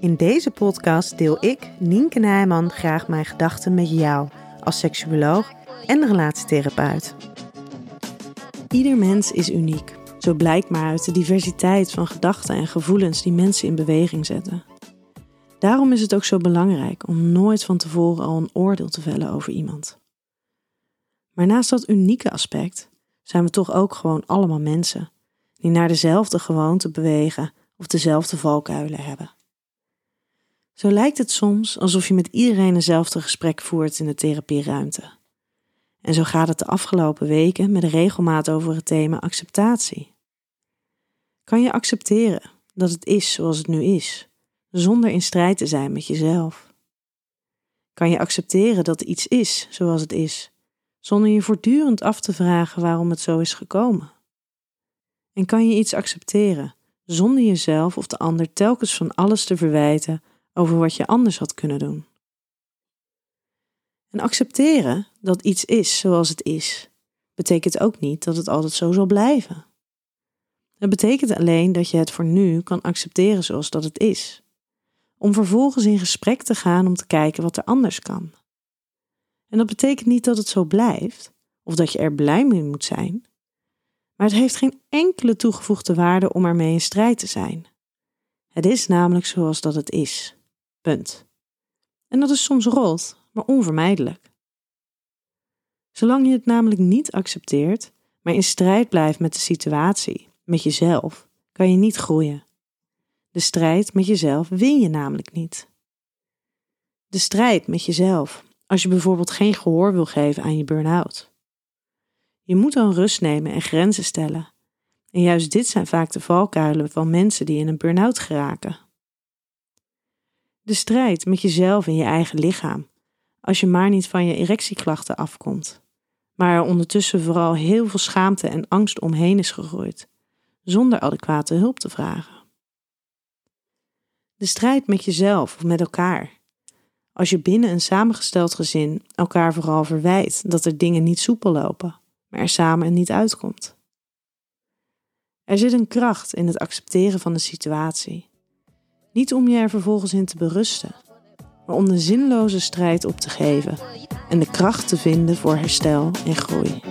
In deze podcast deel ik, Nienke Nijman, graag mijn gedachten met jou als seksuoloog en relatietherapeut. Ieder mens is uniek. Zo blijkt maar uit de diversiteit van gedachten en gevoelens die mensen in beweging zetten. Daarom is het ook zo belangrijk om nooit van tevoren al een oordeel te vellen over iemand. Maar naast dat unieke aspect zijn we toch ook gewoon allemaal mensen die naar dezelfde gewoonte bewegen of dezelfde valkuilen hebben. Zo lijkt het soms alsof je met iedereen eenzelfde gesprek voert in de therapieruimte. En zo gaat het de afgelopen weken met regelmaat over het thema acceptatie. Kan je accepteren dat het is zoals het nu is, zonder in strijd te zijn met jezelf? Kan je accepteren dat iets is zoals het is, zonder je voortdurend af te vragen waarom het zo is gekomen? En kan je iets accepteren zonder jezelf of de ander telkens van alles te verwijten over wat je anders had kunnen doen? En accepteren dat iets is zoals het is, betekent ook niet dat het altijd zo zal blijven. Het betekent alleen dat je het voor nu kan accepteren zoals dat het is, om vervolgens in gesprek te gaan om te kijken wat er anders kan. En dat betekent niet dat het zo blijft, of dat je er blij mee moet zijn, maar het heeft geen enkele toegevoegde waarde om ermee in strijd te zijn. Het is namelijk zoals dat het is. Punt. En dat is soms rot, maar onvermijdelijk. Zolang je het namelijk niet accepteert, maar in strijd blijft met de situatie, met jezelf, kan je niet groeien. De strijd met jezelf win je namelijk niet. De strijd met jezelf, als je bijvoorbeeld geen gehoor wil geven aan je burn-out. Je moet dan rust nemen en grenzen stellen. En juist dit zijn vaak de valkuilen van mensen die in een burn-out geraken. De strijd met jezelf en je eigen lichaam, als je maar niet van je erectieklachten afkomt, maar er ondertussen vooral heel veel schaamte en angst omheen is gegroeid, zonder adequate hulp te vragen. De strijd met jezelf of met elkaar. Als je binnen een samengesteld gezin elkaar vooral verwijt dat er dingen niet soepel lopen, maar er samen niet uitkomt. Er zit een kracht in het accepteren van de situatie. Niet om je er vervolgens in te berusten, maar om de zinloze strijd op te geven en de kracht te vinden voor herstel en groei.